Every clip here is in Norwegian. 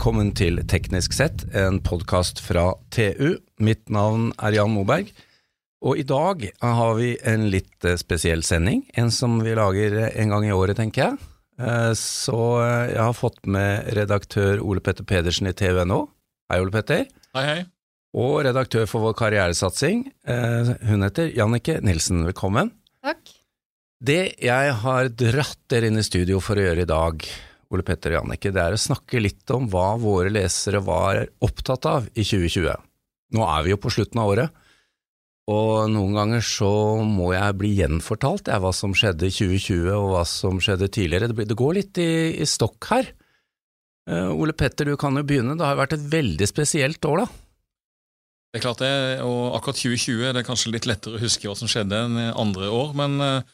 Velkommen til Teknisk sett, en podkast fra TU. Mitt navn er Jan Moberg, og i dag har vi en litt eh, spesiell sending. En som vi lager en gang i året, tenker jeg. Eh, Så eh, jeg har fått med redaktør Ole Petter Pedersen i TU.no. Hei, Ole Petter. Hei, hei. Og redaktør for vår karrieresatsing. eh, Hun heter Jannike Nilsen. Velkommen. Takk. Det jeg har dratt dere inn i studio for å gjøre i dag, Ole Petter og Jannicke, det er å snakke litt om hva våre lesere var opptatt av i 2020. Nå er vi jo på slutten av året, og noen ganger så må jeg bli gjenfortalt jeg, hva som skjedde i 2020 og hva som skjedde tidligere. Det, går litt i, i stokk her. Uh, Ole Petter, du kan jo begynne. Det har vært et veldig spesielt år, da. Det er klart det, og akkurat 2020 er det kanskje litt lettere å huske hva som skjedde enn andre år, men eh,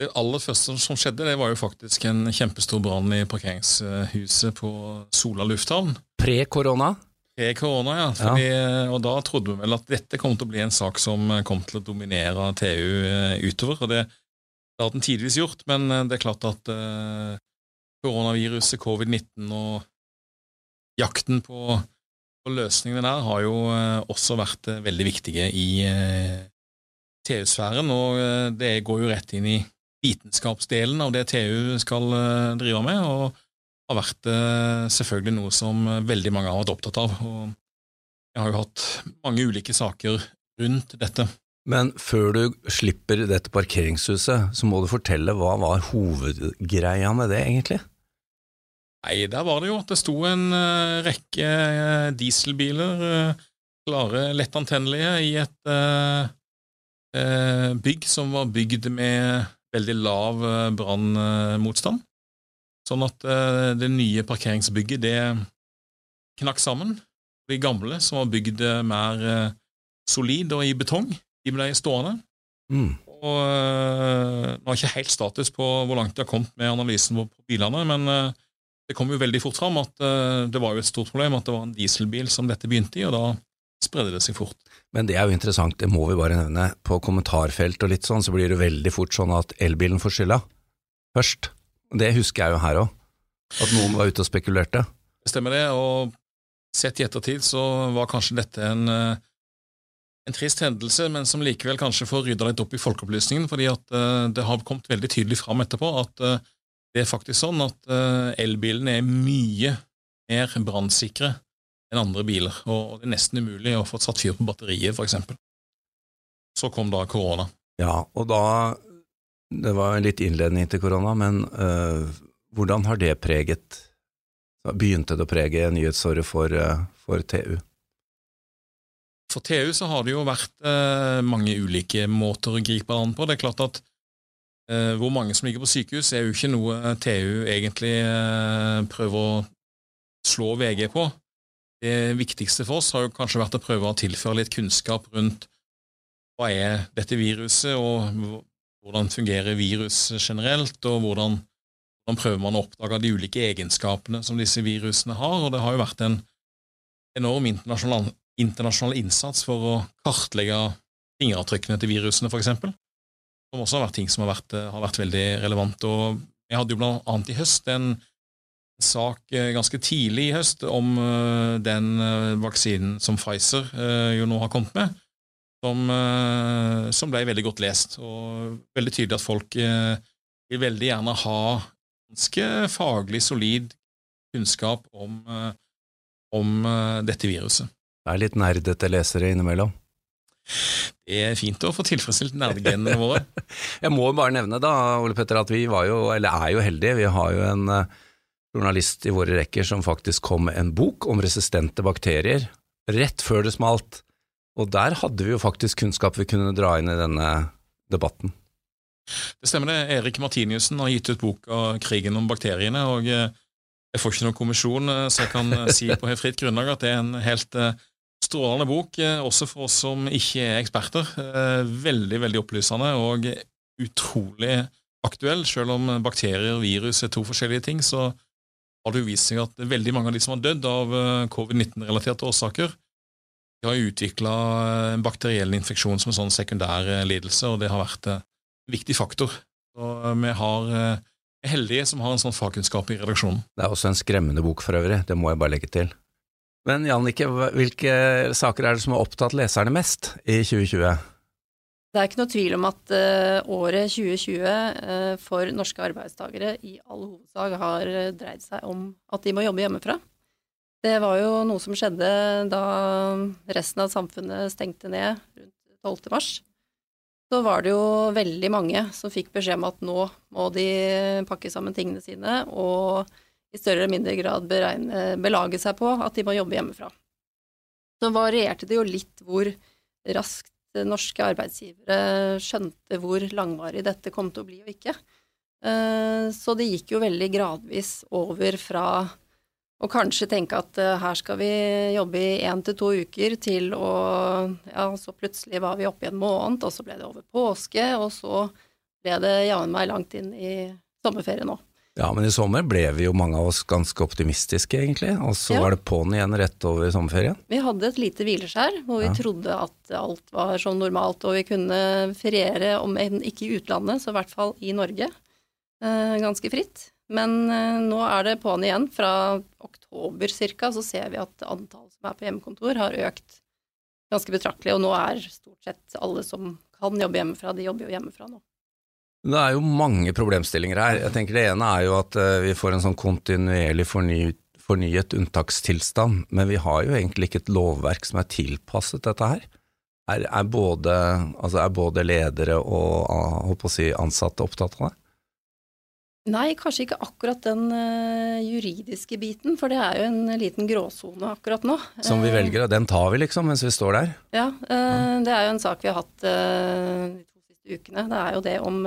det aller første som skjedde, det var jo faktisk en kjempestor brann i parkeringshuset på Sola lufthavn. Pre-korona. Pre-korona, ja. Fordi, Og da trodde vi vel at dette kom til å bli en sak som kom til å dominere TU eh, utover, og det, det har den tidvis gjort, men eh, det er klart at uh, koronaviruset, covid-19 og jakten på, på løsningene der har jo uh, også vært uh, veldig viktige i TU-sfæren, og det går jo rett inn i vitenskapsdelen av det TU skal eh, drive med, og har vært eh, selvfølgelig noe som eh, veldig mange har vært opptatt av. og Jeg har jo hatt mange ulike saker rundt dette. Men før du slipper dette parkeringshuset, så må du fortelle hva var hovedgreia med det, egentlig? Nei, der var det jo at det sto en rekke dieselbiler, klare, lettantennelige, i et bygg som var bygd med veldig lav eh, brannmotstand. Sånn at eh, det nye parkeringsbygget, det knakk sammen. De gamle, som var bygd eh, mer solid og i betong, de ble stående. Mm. Og Nå har ikke helt status på hvor langt de har kommet med analysen på bilene, men det kom jo veldig fort fram at det var jo et stort problem at det var en dieselbil som dette begynte i, og da spredde det seg fort. Men det er jo interessant, det må vi bare nevne. På kommentarfelt og litt sånn, så blir det veldig fort sånn at elbilen får skylda først. Det husker jeg jo her òg, at noen var ute og spekulerte. Stemmer det, og sett i ettertid så var kanskje dette en, øh, en trist hendelse, men som likevel kanskje får rydda litt opp i folkeopplysningen, fordi at øh, det har kommet veldig tydelig fram etterpå at øh, det er faktisk sånn at elbilene er mye mer brannsikre enn andre biler, og det er nesten umulig å få satt fyr på batteriet, eksempel. Så kom da korona. Ja, og da Det var litt innledning til korona, men øh, hvordan har det preget Begynte det å prege nyhetsåret for, øh, for TU? For TU så har det jo vært eh, mange ulike måter å gripe an på. Det er klart at eh, hvor mange som ligger på sykehus, er jo ikke noe TU egentlig eh, prøver å slå VG på. Det viktigste for oss har jo kanskje vært å prøve å tilføre litt kunnskap rundt hva er dette viruset, og hvordan fungerer virus generelt, og hvordan, hvordan prøver man å oppdage de ulike egenskapene som disse virusene har. Og det har jo vært en enorm internasjonal, internasjonal innsats for å kartlegge fingeravtrykkene til virusene, eksempel, som også har vært ting som har vært, har vært veldig relevant. Og jeg hadde jo blant annet i høst en sak eh, ganske tidlig i høst om eh, den eh, vaksinen som Pfizer jo nå har kommet med, som, som ble veldig godt lest, og veldig tydelig at folk vil veldig gjerne ha ganske faglig solid kunnskap om, om dette viruset. Det er litt nerdete lesere innimellom. Det er fint å få tilfredsstilt nerdegenene våre. Jeg må bare nevne da, Ole Petter, at vi var jo, eller er jo heldige. Vi har jo en journalist i våre rekker som faktisk kom med en bok om resistente bakterier rett før det smalt. Og der hadde vi jo faktisk kunnskap vi kunne dra inn i denne debatten. Det stemmer det. Erik Martiniussen har gitt ut boka 'Krigen om bakteriene'. og eh, Jeg får ikke noen kommisjon, eh, så jeg kan eh, si på helt fritt grunnlag at det er en helt strålende bok, også for oss som ikke er eksperter. Veldig, veldig opplysende og utrolig aktuell. Selv om bakterier og virus er to forskjellige ting, så har det jo vist seg at veldig mange av de som har dødd av eh, covid-19-relaterte årsaker, de har utvikla en bakteriell infeksjon som en sånn sekundær eh, lidelse, og det har vært eh, en viktig faktor. Så eh, vi har eh, er heldige som har en sånn fagkunnskap i redaksjonen. Det er også en skremmende bok for øvrig, det må jeg bare legge til. Men Jannicke, hvilke saker er det som har opptatt leserne mest i 2020? Det er ikke noe tvil om at uh, året 2020 uh, for norske arbeidstakere i all hovedsak har dreid seg om at de må jobbe hjemmefra. Det var jo noe som skjedde da resten av samfunnet stengte ned rundt 12. mars. Så var det jo veldig mange som fikk beskjed om at nå må de pakke sammen tingene sine og i større eller mindre grad beregne, belage seg på at de må jobbe hjemmefra. Så varierte det jo litt hvor raskt norske arbeidsgivere skjønte hvor langvarig dette kom til å bli og ikke. Eh, så det gikk jo veldig gradvis over fra å kanskje tenke at eh, her skal vi jobbe i én til to uker, til å Ja, så plutselig var vi oppe i en måned, og så ble det over påske, og så ble det jammen meg langt inn i sommerferien nå. Ja, men i sommer ble vi jo mange av oss ganske optimistiske, egentlig. Og så ja. var det på'n igjen rett over sommerferien. Vi hadde et lite hvileskjær hvor vi ja. trodde at alt var som normalt, og vi kunne feriere, om ikke i utlandet, så i hvert fall i Norge, eh, ganske fritt. Men eh, nå er det på'n igjen. Fra oktober ca. så ser vi at antallet som er på hjemmekontor, har økt ganske betraktelig. Og nå er stort sett alle som kan jobbe hjemmefra, de jobber jo hjemmefra nå. Det er jo mange problemstillinger her. Jeg tenker Det ene er jo at eh, vi får en sånn kontinuerlig fornyet, fornyet unntakstilstand, men vi har jo egentlig ikke et lovverk som er tilpasset dette her. Er, er, både, altså er både, ledere og ah, si, ansatte opptatt av det? Nei, kanskje ikke akkurat den uh, juridiske biten, for det er jo en liten gråsone akkurat nå. Som vi velger, og den tar vi liksom mens vi står der? Ja, det er jo en sak vi har hatt uh, ukene. Det er jo det om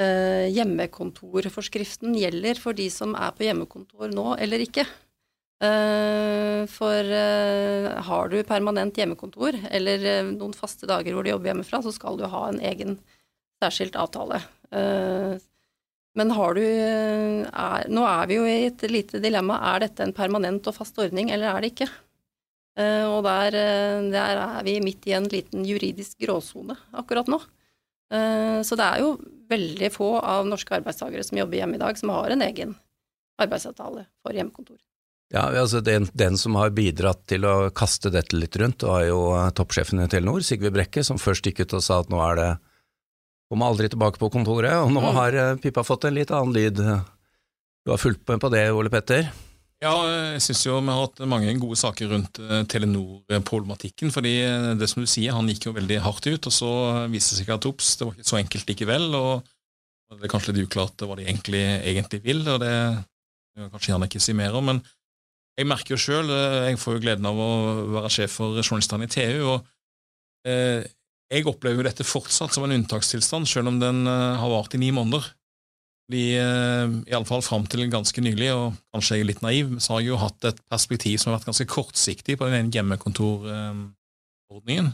eh, hjemmekontorforskriften gjelder for de som er på hjemmekontor nå eller ikke. Eh, for eh, har du permanent hjemmekontor eller eh, noen faste dager hvor du jobber hjemmefra, så skal du ha en egen særskilt avtale. Eh, men har du er, Nå er vi jo i et lite dilemma. Er dette en permanent og fast ordning, eller er det ikke? Og der, der, er vi midt i en liten juridisk gråsone akkurat nå. Eh, så det er jo veldig få av norske arbeidstakere som jobber hjemme i dag, som har en egen arbeidsavtale for hjemmekontor. Ja, altså den, den, som har bidratt til å kaste dette litt rundt, var jo eh, toppsjefen i Telenor, Sigve Brekke, som først gikk ut og sa at nå er det Kommer aldri tilbake på kontoret, og nå mm. har pipa Pippa fått en litt annen lyd. Du har fulgt med på det, Ole Petter? Ja, jeg syns jo vi har hatt mange gode saker rundt eh, Telenor-problematikken. fordi eh, det som du sier, han gikk jo veldig hardt ut, og så viste det seg at ops, det var ikke så enkelt likevel. og Det er kanskje litt uklart hva de egentlig, egentlig vil, og det kan kanskje gjerne ikke si mer om. Men jeg merker jo sjøl, eh, jeg får jo gleden av å være sjef for journalistene i TU. og Jeg opplever jo dette fortsatt som en unntakstilstand, sjøl om den har vart i ni måneder. Vi, eh, iallfall fram til ganske nylig, og kanskje jeg er litt naiv, så har jeg jo hatt et perspektiv som har vært ganske kortsiktig på den ene hjemmekontorordningen.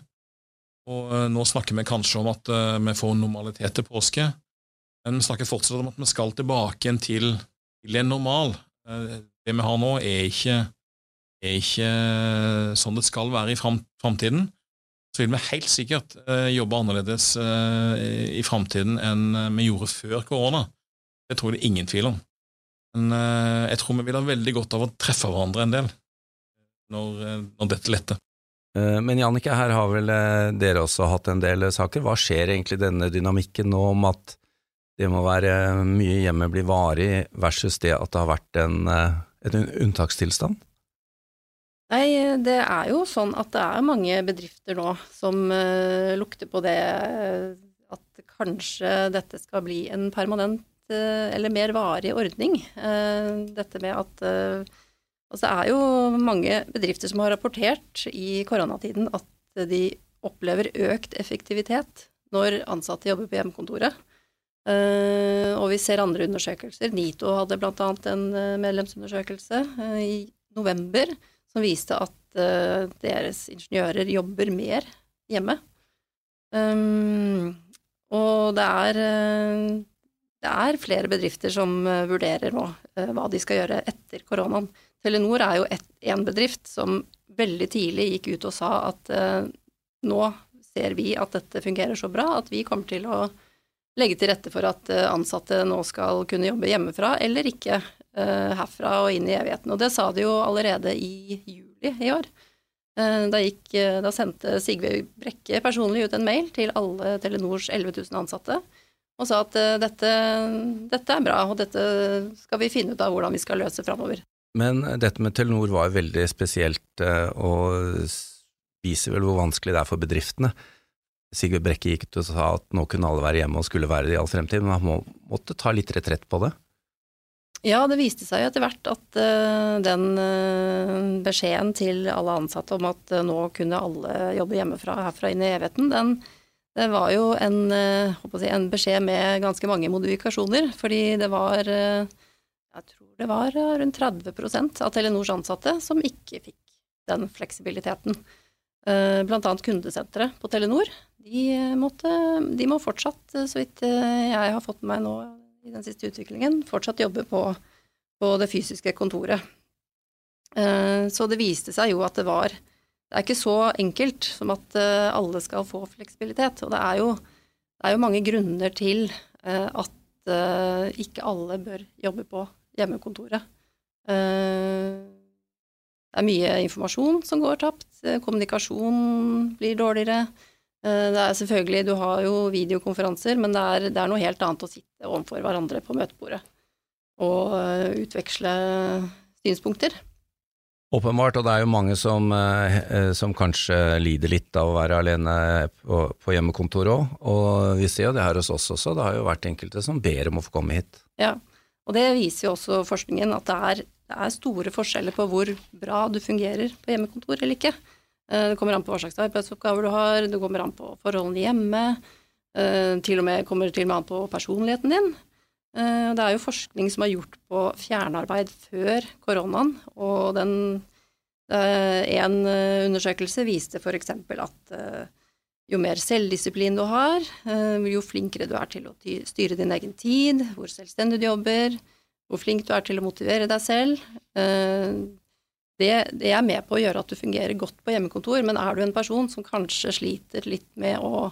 Og eh, nå snakker vi kanskje om at eh, vi får normalitet til påske, men vi snakker fortsatt om at vi skal tilbake til, til en normal. Det vi har nå, er ikke, er ikke sånn det skal være i framtiden. Så vil vi helt sikkert jobbe annerledes i framtiden enn vi gjorde før korona. Det tror jeg det er ingen tvil om. Men uh, jeg tror vi vil ha veldig godt av å treffe hverandre en del når, uh, når dette letter. Uh, men Jannicke, her har vel dere også hatt en del saker. Hva skjer egentlig denne dynamikken nå om at det må være mye hjemme blir varig, versus det at det har vært en, en unntakstilstand? Nei, det er jo sånn at det er mange bedrifter nå som lukter på det at kanskje dette skal bli en permanent Eh, eller mer varig ordning. Eh, dette med at Altså det er jo mange bedrifter som har rapportert i koronatiden at de opplever økt effektivitet når ansatte jobber på hjemmekontoret. Og vi ser andre undersøkelser. NITO hadde bl.a. en medlemsundersøkelse i november som viste at deres ingeniører jobber mer hjemme. Og det er det er flere bedrifter som eh, vurderer nå eh, hva de skal gjøre etter koronaen. Telenor er jo én bedrift som veldig tidlig gikk ut og sa at uh, nå ser vi at dette fungerer så bra at vi kommer til å legge til rette for at ansatte nå skal kunne jobbe hjemmefra eller ikke herfra og inn i evigheten. Og det sa de jo allerede i juli i år. Da, gikk, da sendte Sigve Brekke personlig ut en mail til alle Telenors 11 000 ansatte og sa at dette, dette er bra, og dette skal vi finne ut av hvordan vi skal løse framover. Men dette med Telenor var veldig spesielt, og viser vel hvor vanskelig det er for bedriftene. Sigurd Brekke gikk ut og sa at nå kunne alle være hjemme og skulle være det i all fremtid, men han må, måtte ta litt retrett på det? Ja, det viste seg etter hvert at den beskjeden til alle ansatte om at nå kunne alle jobbe hjemmefra herfra inn i evigheten, den det var jo en, si, en, beskjed med ganske mange modifikasjoner. Fordi det var Jeg tror det var rundt 30% av Telenors ansatte som ikke fikk den fleksibiliteten. Eh, bl.a. kundesenteret på Telenor. De, måtte, de, må fortsatt, eh, så vidt eh, jeg har fått med meg nå i den siste utviklingen, fortsatt jobbe på, på det fysiske kontoret. Så det viste seg jo at det var Det er ikke så enkelt som at alle skal få fleksibilitet. Og det er jo, det er jo mange grunner til at ikke alle bør jobbe på hjemmekontoret. Det er mye informasjon som går tapt, eh, kommunikasjon blir dårligere. Eh, det er selvfølgelig, Du har jo videokonferanser, men det er, det er noe helt annet å sitte overfor hverandre på møtebordet og eh, utveksle synspunkter. Åpenbart, og det er jo mange som, som, kanskje lider litt av å være alene på, på hjemmekontoret òg. Og vi ser jo det her hos oss også, det har jo vært enkelte som ber om å få komme hit. Ja, og det viser jo også forskningen at det er det er store forskjeller på hvor bra du fungerer på hjemmekontor eller ikke. Eh, det kommer an på hva slags arbeidsoppgaver du har, det kommer an på forholdene hjemme. Eh, til og med kommer til og med an på personligheten din. Eh, det er jo forskning som er gjort på fjernarbeid før koronaen, og den en undersøkelse viste f.eks. at jo mer selvdisiplin du har, jo flinkere du er til å styre din egen tid, hvor selvstendig du jobber, hvor flink du er til å motivere deg selv. Eh, det, det, er med på å gjøre at du fungerer godt på hjemmekontor, men er du en person som kanskje sliter litt med å,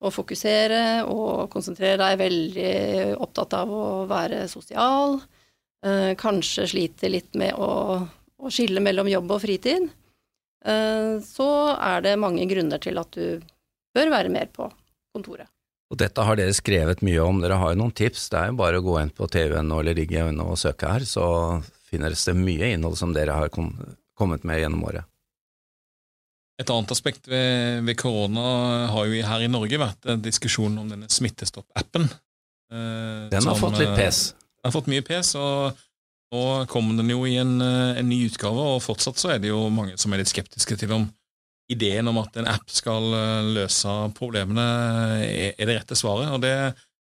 å fokusere og konsentrere deg, veldig opptatt av å være sosial, eh, kanskje sliter litt med å, å skille mellom jobb og fritid, eh, så er det mange grunner til at du bør være mer på kontoret. Og dette har dere skrevet mye om, dere har jo noen tips. Det er jo bare å gå inn på tv.no eller rigg.no og søke her, så finnes det mye innhold som dere har kommet med gjennom året. Et annet aspekt ved, ved korona har jo her i Norge vært diskusjonen om denne Smittestopp-appen. Eh, den har som, fått litt pes. Den har fått mye pes, og nå kommer den jo i en, eh, en ny utgave, og fortsatt så er det jo mange som er litt skeptiske til om ideen om at en app skal eh, løse problemene, er det rette svaret. og det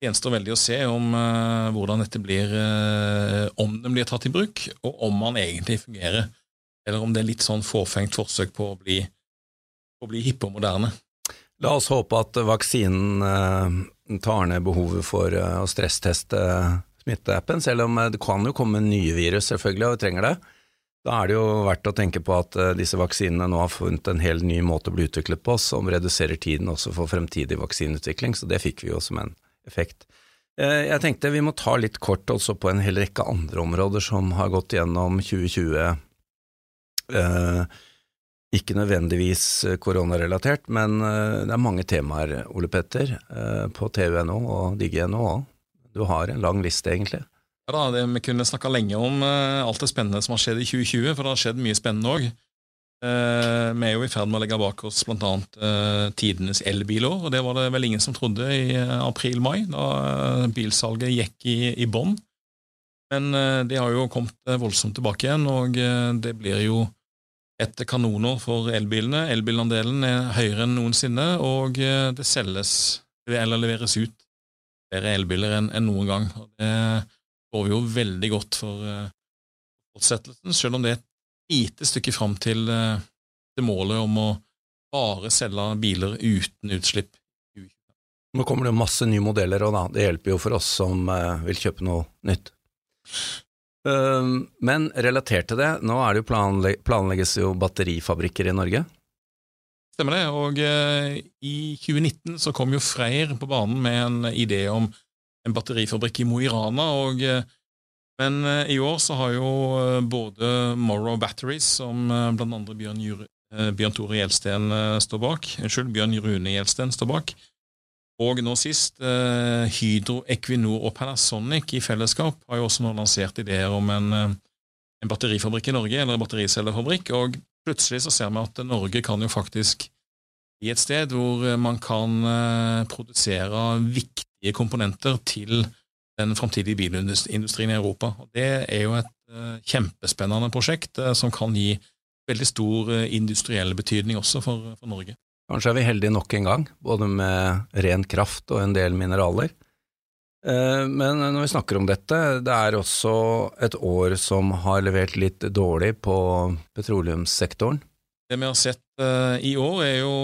gjenstår veldig å se om uh, hvordan dette blir, uh, om den blir tatt i bruk, og om den egentlig fungerer, eller om det er litt sånn fåfengt forsøk på å bli, å bli hippe og moderne. La oss håpe at vaksinen uh, tar ned behovet for å stressteste smitteappen, selv om det kan jo komme nye virus, selvfølgelig, og vi trenger det. Da er det jo verdt å tenke på at disse vaksinene nå har funnet en helt ny måte å bli utviklet på, som reduserer tiden også for fremtidig vaksineutvikling, så det fikk vi jo som en effekt. Jeg tenkte vi må ta litt kort også på en hel rekke andre områder som har gått gjennom 2020. Uh, ikke nødvendigvis koronarelatert, men det er mange temaer, Ole Petter, på tv.no og digg.no òg. Du har en lang liste, egentlig. Ja da, det, Vi kunne snakka lenge om alt det spennende som har skjedd i 2020, for det har skjedd mye spennende òg. Uh, eh, vi er jo i ferd med å legge bak oss bl.a. Uh, tidenes elbilår, og det var det vel ingen som trodde i april-mai, da bilsalget gikk i, i bånn. Men det har jo kommet voldsomt tilbake igjen, og det blir jo et kanoner for elbilene. Elbilandelen er høyere enn noensinne, og det selges eller leveres ut flere elbiler enn, enn noen gang. Og det går jo veldig godt for uh, fortsettelsen, selv om det er et lite stykke fram til, uh, til målet om å bare selge biler uten utslipp. Nå kommer det jo masse nye modeller, og da, det hjelper jo for oss som uh, vil kjøpe noe nytt. Uh, men relatert til det, nå jo planlegg planlegges jo batterifabrikker i Norge? Stemmer det. Og eh, i 2019 så kom jo Freyr på banen med en idé om en batterifabrikk i Mo i Rana. og eh, men eh, i år så har jo både Morrow Batteries, som blant andre Bjørn, Jure, Bjørn Tore Gjelsten står bak, unnskyld, Bjørn Rune Gjelsten står bak, og nå sist eh, Hydro, Equinor og Panasonic i fellesskap har jo også nå lansert ideer om en, eh, en batterifabrikk i Norge, eller en battericellefabrikk, og plutselig så ser vi at Norge kan jo faktisk bli et sted hvor eh, man kan eh, produsere viktige komponenter til den framtidige bilindustrien i Europa. Og det er jo et eh, kjempespennende prosjekt eh, som kan gi veldig stor industriell betydning også for, for Norge. Kanskje er vi heldige nok en gang, både med ren kraft og en del mineraler. Eh, Men når vi snakker om dette, det er også et år som har levert litt dårlig på petroleumssektoren. Det vi har sett eh, i år, er jo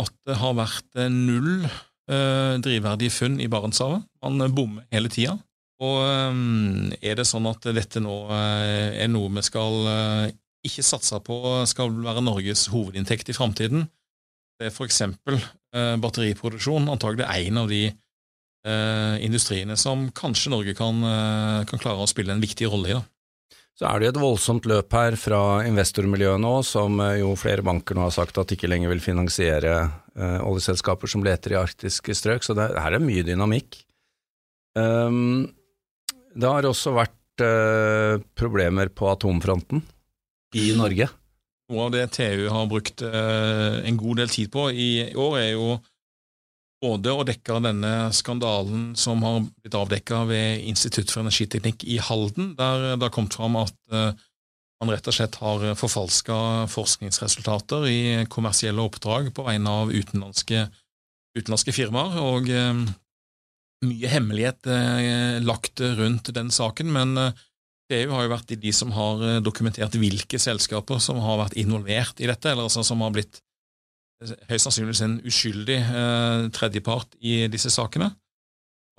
at det har vært eh, null eh, drivverdige funn i Barentshavet. Man eh, bommer hele tida. Og eh, er det sånn at dette nå eh, er noe vi skal eh, ikke satse på skal være Norges hovedinntekt i framtiden? Det er eksempel eh, batteriproduksjon, antagelig en av de eh, industriene som kanskje Norge kan, eh, kan klare å spille en viktig rolle i. da. Så er det jo et voldsomt løp her fra investormiljøet nå, som eh, jo flere banker nå har sagt at ikke lenger vil finansiere eh, oljeselskaper som leter i arktiske strøk, så det, her er mye dynamikk. Um, det har også vært problemer på atomfronten i Norge. Noe av det TU har brukt eh, en god del tid på i år, er jo både å dekke denne skandalen som har blitt avdekka ved Institutt for energiteknikk i Halden, der det har kommet fram at eh, man rett og slett har forfalska forskningsresultater i kommersielle oppdrag på vegne av utenlandske, utenlandske firmaer. og eh, mye hemmelighet eh, lagt rundt den saken, men eh, EU har jo vært de som har eh, dokumentert hvilke selskaper som har vært involvert i dette, eller altså som har blitt eh, høyst sannsynligvis en uskyldig eh, tredjepart i disse sakene.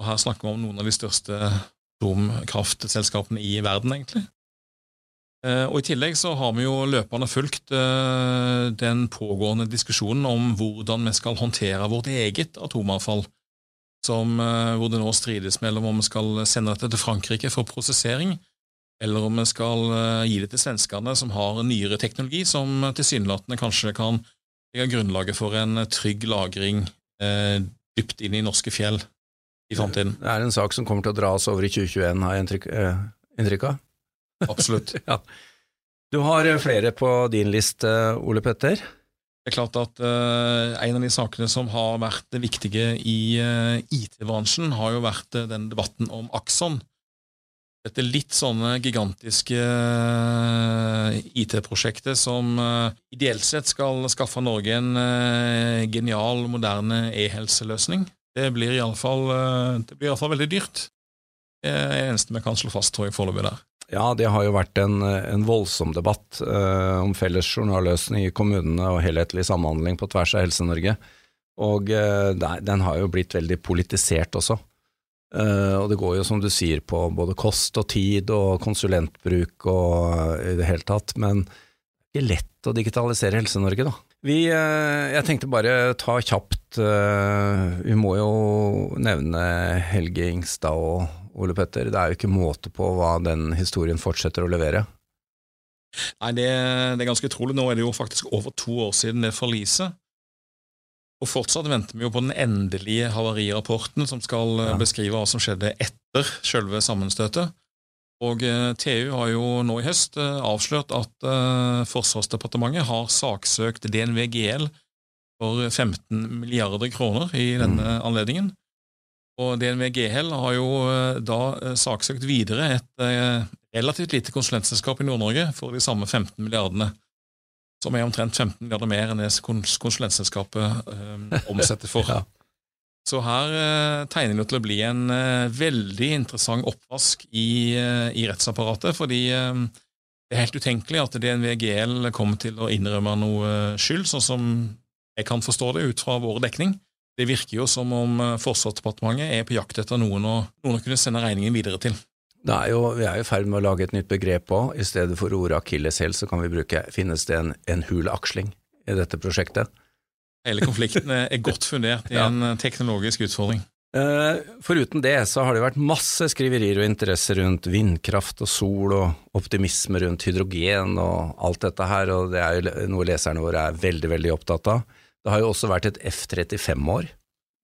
Og her snakker vi om noen av de største atomkraftselskapene i verden, egentlig. Eh, og I tillegg så har vi jo løpende fulgt eh, den pågående diskusjonen om hvordan vi skal håndtere vårt eget atomavfall som, eh, hvor det nå strides mellom om vi skal sende dette til Frankrike for prosessering, eller om vi skal eh, gi det til svenskene, som har nyere teknologi, som tilsynelatende kanskje kan legge grunnlaget for en trygg lagring eh, dypt inn i norske fjell i framtiden. Det er en sak som kommer til å dra oss over i 2021, har jeg inntrykk, eh, inntrykk av. Absolutt. Ja. Du har eh, flere på din liste, Ole Petter. Det er klart at eh, En av de sakene som har vært viktige i eh, IT-bransjen, har jo vært den debatten om Axon. Dette litt sånne gigantiske eh, IT-prosjektet som eh, ideelt sett skal skaffe Norge en eh, genial, moderne e-helseløsning. Det blir iallfall veldig dyrt. Det er det eneste vi kan slå fast, tror jeg, foreløpig der. Ja, det har jo vært en, en voldsom debatt eh, om felles journalløsning i kommunene og helhetlig samhandling på tvers av Helse-Norge. Og eh, den har jo blitt veldig politisert også. Eh, og det går jo som du sier på både kost og tid og konsulentbruk og eh, i det hele tatt, men det er ikke lett å digitalisere Helse-Norge, da. Vi, eh, jeg tenkte bare ta kjapt, vi må jo nevne Helge Ingstad og Ole Petter. Det er jo ikke måte på hva den historien fortsetter å levere. Nei, det, det er ganske utrolig. Nå er det jo faktisk over to år siden det forliset. Og fortsatt venter vi jo på den endelige havarirapporten som skal eh, Ja. beskrive hva som skjedde etter selve sammenstøtet. Og eh, TU har jo nå i høst eh, avslørt at eh, Forsvarsdepartementet har saksøkt DNV GL for 15 milliarder kroner i denne anledningen. Og DNV GL har jo da saksøkt videre et relativt lite konsulentselskap i Nord-Norge for de samme 15 milliardene, som er omtrent 15 milliarder mer enn det kons- konsulentselskapet eh, omsetter for. Ja. Så her eh, tegner det til å bli en eh, veldig interessant oppvask i, eh, i rettsapparatet, fordi eh, det er helt utenkelig at DNV GL kommer til å innrømme noe skyld, sånn som jeg kan forstå det ut fra vår dekning. Det virker jo som om eh, Forsvarsdepartementet er på jakt etter noen å, noen å kunne sende regningen videre til. Er jo, vi er jo i ferd med å lage et nytt begrep òg. I stedet for ordet akilleshæl, så kan vi bruke finnes det en, en hul aksling i dette prosjektet. hele konflikten er godt fundert i en teknologisk utfordring. Uh, foruten det så har det vært masse skriverier og interesse rundt vindkraft og sol og optimisme rundt hydrogen og alt dette her, og det er jo noe leserne våre er veldig, veldig opptatt av. Det har jo også vært et F-35-år,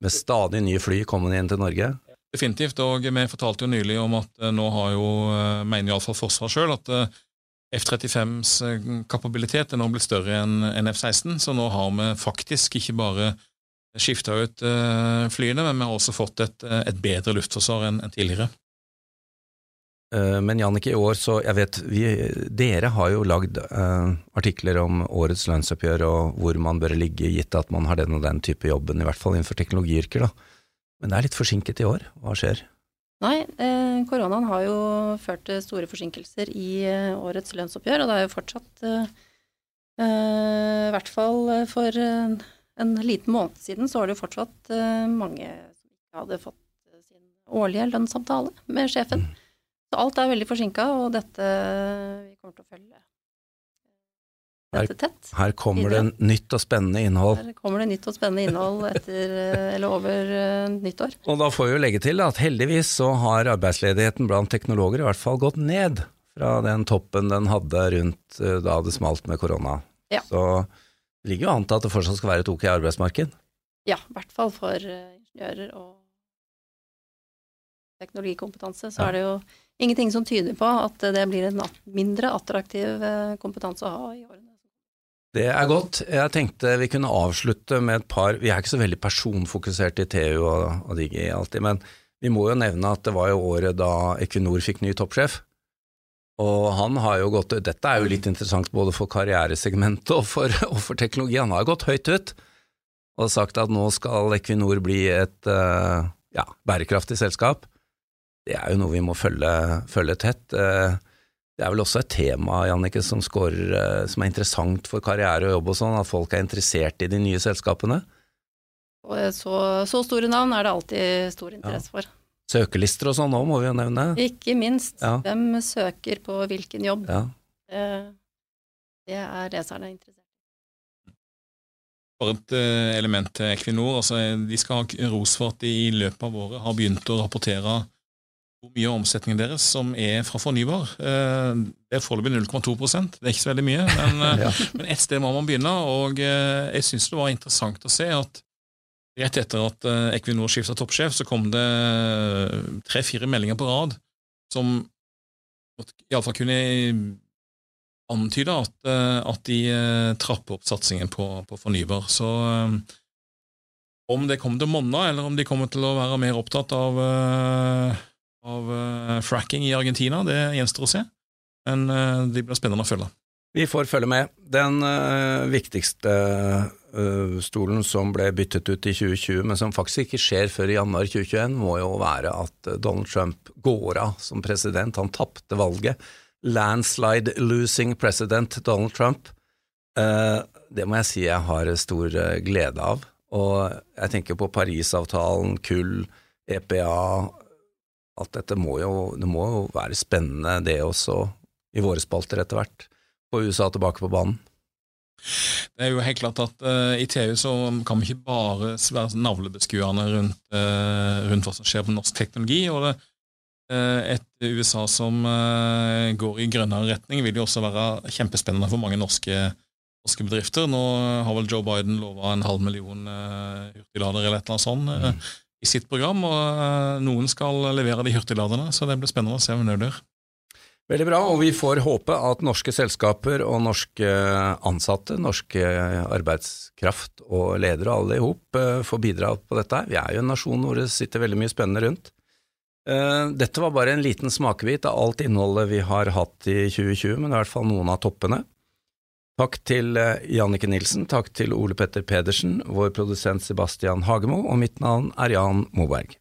med stadig nye fly kommende inn til Norge. Definitivt, og vi fortalte jo nylig om at eh, nå har jo, eh, mener iallfall Forsvaret sjøl, at F-35s kapabilitet er nå blitt større enn F-16, så nå har vi faktisk ikke bare skifta ut flyene, men vi har også fått et, eh, et bedre luftforsvar enn tidligere. Men Jannicke, i år så Jeg vet vi, dere har jo lagd uh, artikler om årets lønnsoppgjør og hvor man bør ligge, gitt at man har den og den type jobben, i hvert fall innenfor teknologiyrker. da. Men det er litt forsinket i år. Hva skjer? Nei, eh, koronaen har jo ført til store forsinkelser i eh, årets lønnsoppgjør, og det er jo fortsatt eh, i hvert fall for en liten måned siden så var det jo fortsatt uh, mange som ikke hadde fått sin årlige lønnssamtale med sjefen. Mm. Så alt er veldig forsinka, og dette Vi kommer til å følge. Her, her kommer det nytt og spennende innhold. Her kommer det nytt og spennende innhold etter, eh, eller over uh, nyttår. Og da får vi jo legge til at heldigvis så har arbeidsledigheten blant teknologer i hvert fall gått ned fra den toppen den hadde rundt da det smalt med korona. Ja. Så det ligger jo an til at det fortsatt skal være et ok arbeidsmarked? Ja, i hvert fall for eh, ingeniører og teknologikompetanse. Så ja. er det jo ingenting som tyder på at det blir en mindre attraktiv eh, kompetanse å ha i årene. Det er godt. Jeg tenkte vi kunne avslutte med et par Vi er ikke så veldig personfokuserte i TU og, og Digi alltid, men vi må jo nevne at det var jo året da Equinor fikk ny toppsjef. Og han har jo gått Dette er jo litt interessant både for karrieresegmentet og for, og for teknologi. Han har gått høyt ut og sagt at nå skal Equinor bli et uh, ja, bærekraftig selskap. Det er jo noe vi må følge, følge tett. Det er vel også et tema Janneke, som, scorer, uh, som er interessant for karriere og jobb og sånn, at folk er interessert i de nye selskapene. Og så, så store navn er det alltid stor interesse ja. for. Søkelister og sånn òg, må vi jo nevne. Ikke minst. Ja. Hvem søker på hvilken jobb? Ja. Det, det er racerne interessert i. Bare et eh, element til Equinor. Altså, de skal ha ros for at de i løpet av året har begynt å rapportere hvor mye av omsetningen deres som er fra fornybar. Eh, det er foreløpig 0,2% Det er ikke så veldig mye, men, eh, ja. men et sted må man begynne. Og jeg syns det var interessant å se at Rett etter at eh, Equinor skifta toppsjef, så kom det eh, tre-fire meldinger på rad som iallfall kunne antyde at, eh, at, de trapper opp satsingen på, på fornybar. Så om det kommer til å monne, eller om de kommer til å være mer opptatt av, av fracking i Argentina, det gjenstår å se. Men det blir spennende å følge. Vi får følge med. Den uh, viktigste stolen som ble byttet ut i 2020, men som faktisk ikke skjer før i januar 2021, må jo være at Donald Trump går av som president. Han tapte valget. Landslide losing president Donald Trump. Det må jeg si jeg har stor glede av. Og jeg tenker på Parisavtalen, kull, EPA Alt dette må jo, det må jo være spennende, det også, i våre spalter etter hvert få USA tilbake på banen? Det er jo helt klart at uh, i TU så kan vi ikke bare være navlebeskuende rundt, uh, rundt, hva som skjer på norsk teknologi. og det, uh, Et USA som går i grønnere retning, vil jo også være kjempespennende for mange norske, norske bedrifter. Nå har vel Joe Biden lova en halv million hurtigladere eller et eller annet sånt mm. I sitt program, og noen skal levere de hurtigladerne, så det blir spennende å se hvem det blir. Veldig bra, og vi får håpe at norske selskaper og norske ansatte, norske arbeidskraft og ledere, alle i hop, eh, får bidra på dette. Vi er jo en nasjon hvor det sitter veldig mye spennende rundt. Eh, dette var bare en liten smakebit av alt innholdet vi har hatt i 2020, men i hvert fall noen av toppene. Takk til Jannike Nilsen, takk til Ole Petter Pedersen, vår produsent Sebastian Hagemo, og mitt navn er Jan Moberg.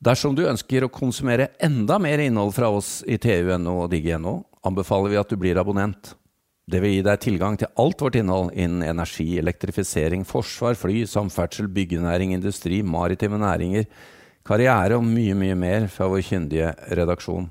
Dersom du ønsker å konsumere enda mer innhold fra oss i TU.no og Digi.no, anbefaler vi at du blir abonnent. Det vil gi deg tilgang til alt vårt innhold innen energi, elektrifisering, forsvar, fly, samferdsel, byggenæring, industri, maritime næringer, karriere og mye, mye mer fra vår kyndige redaksjon.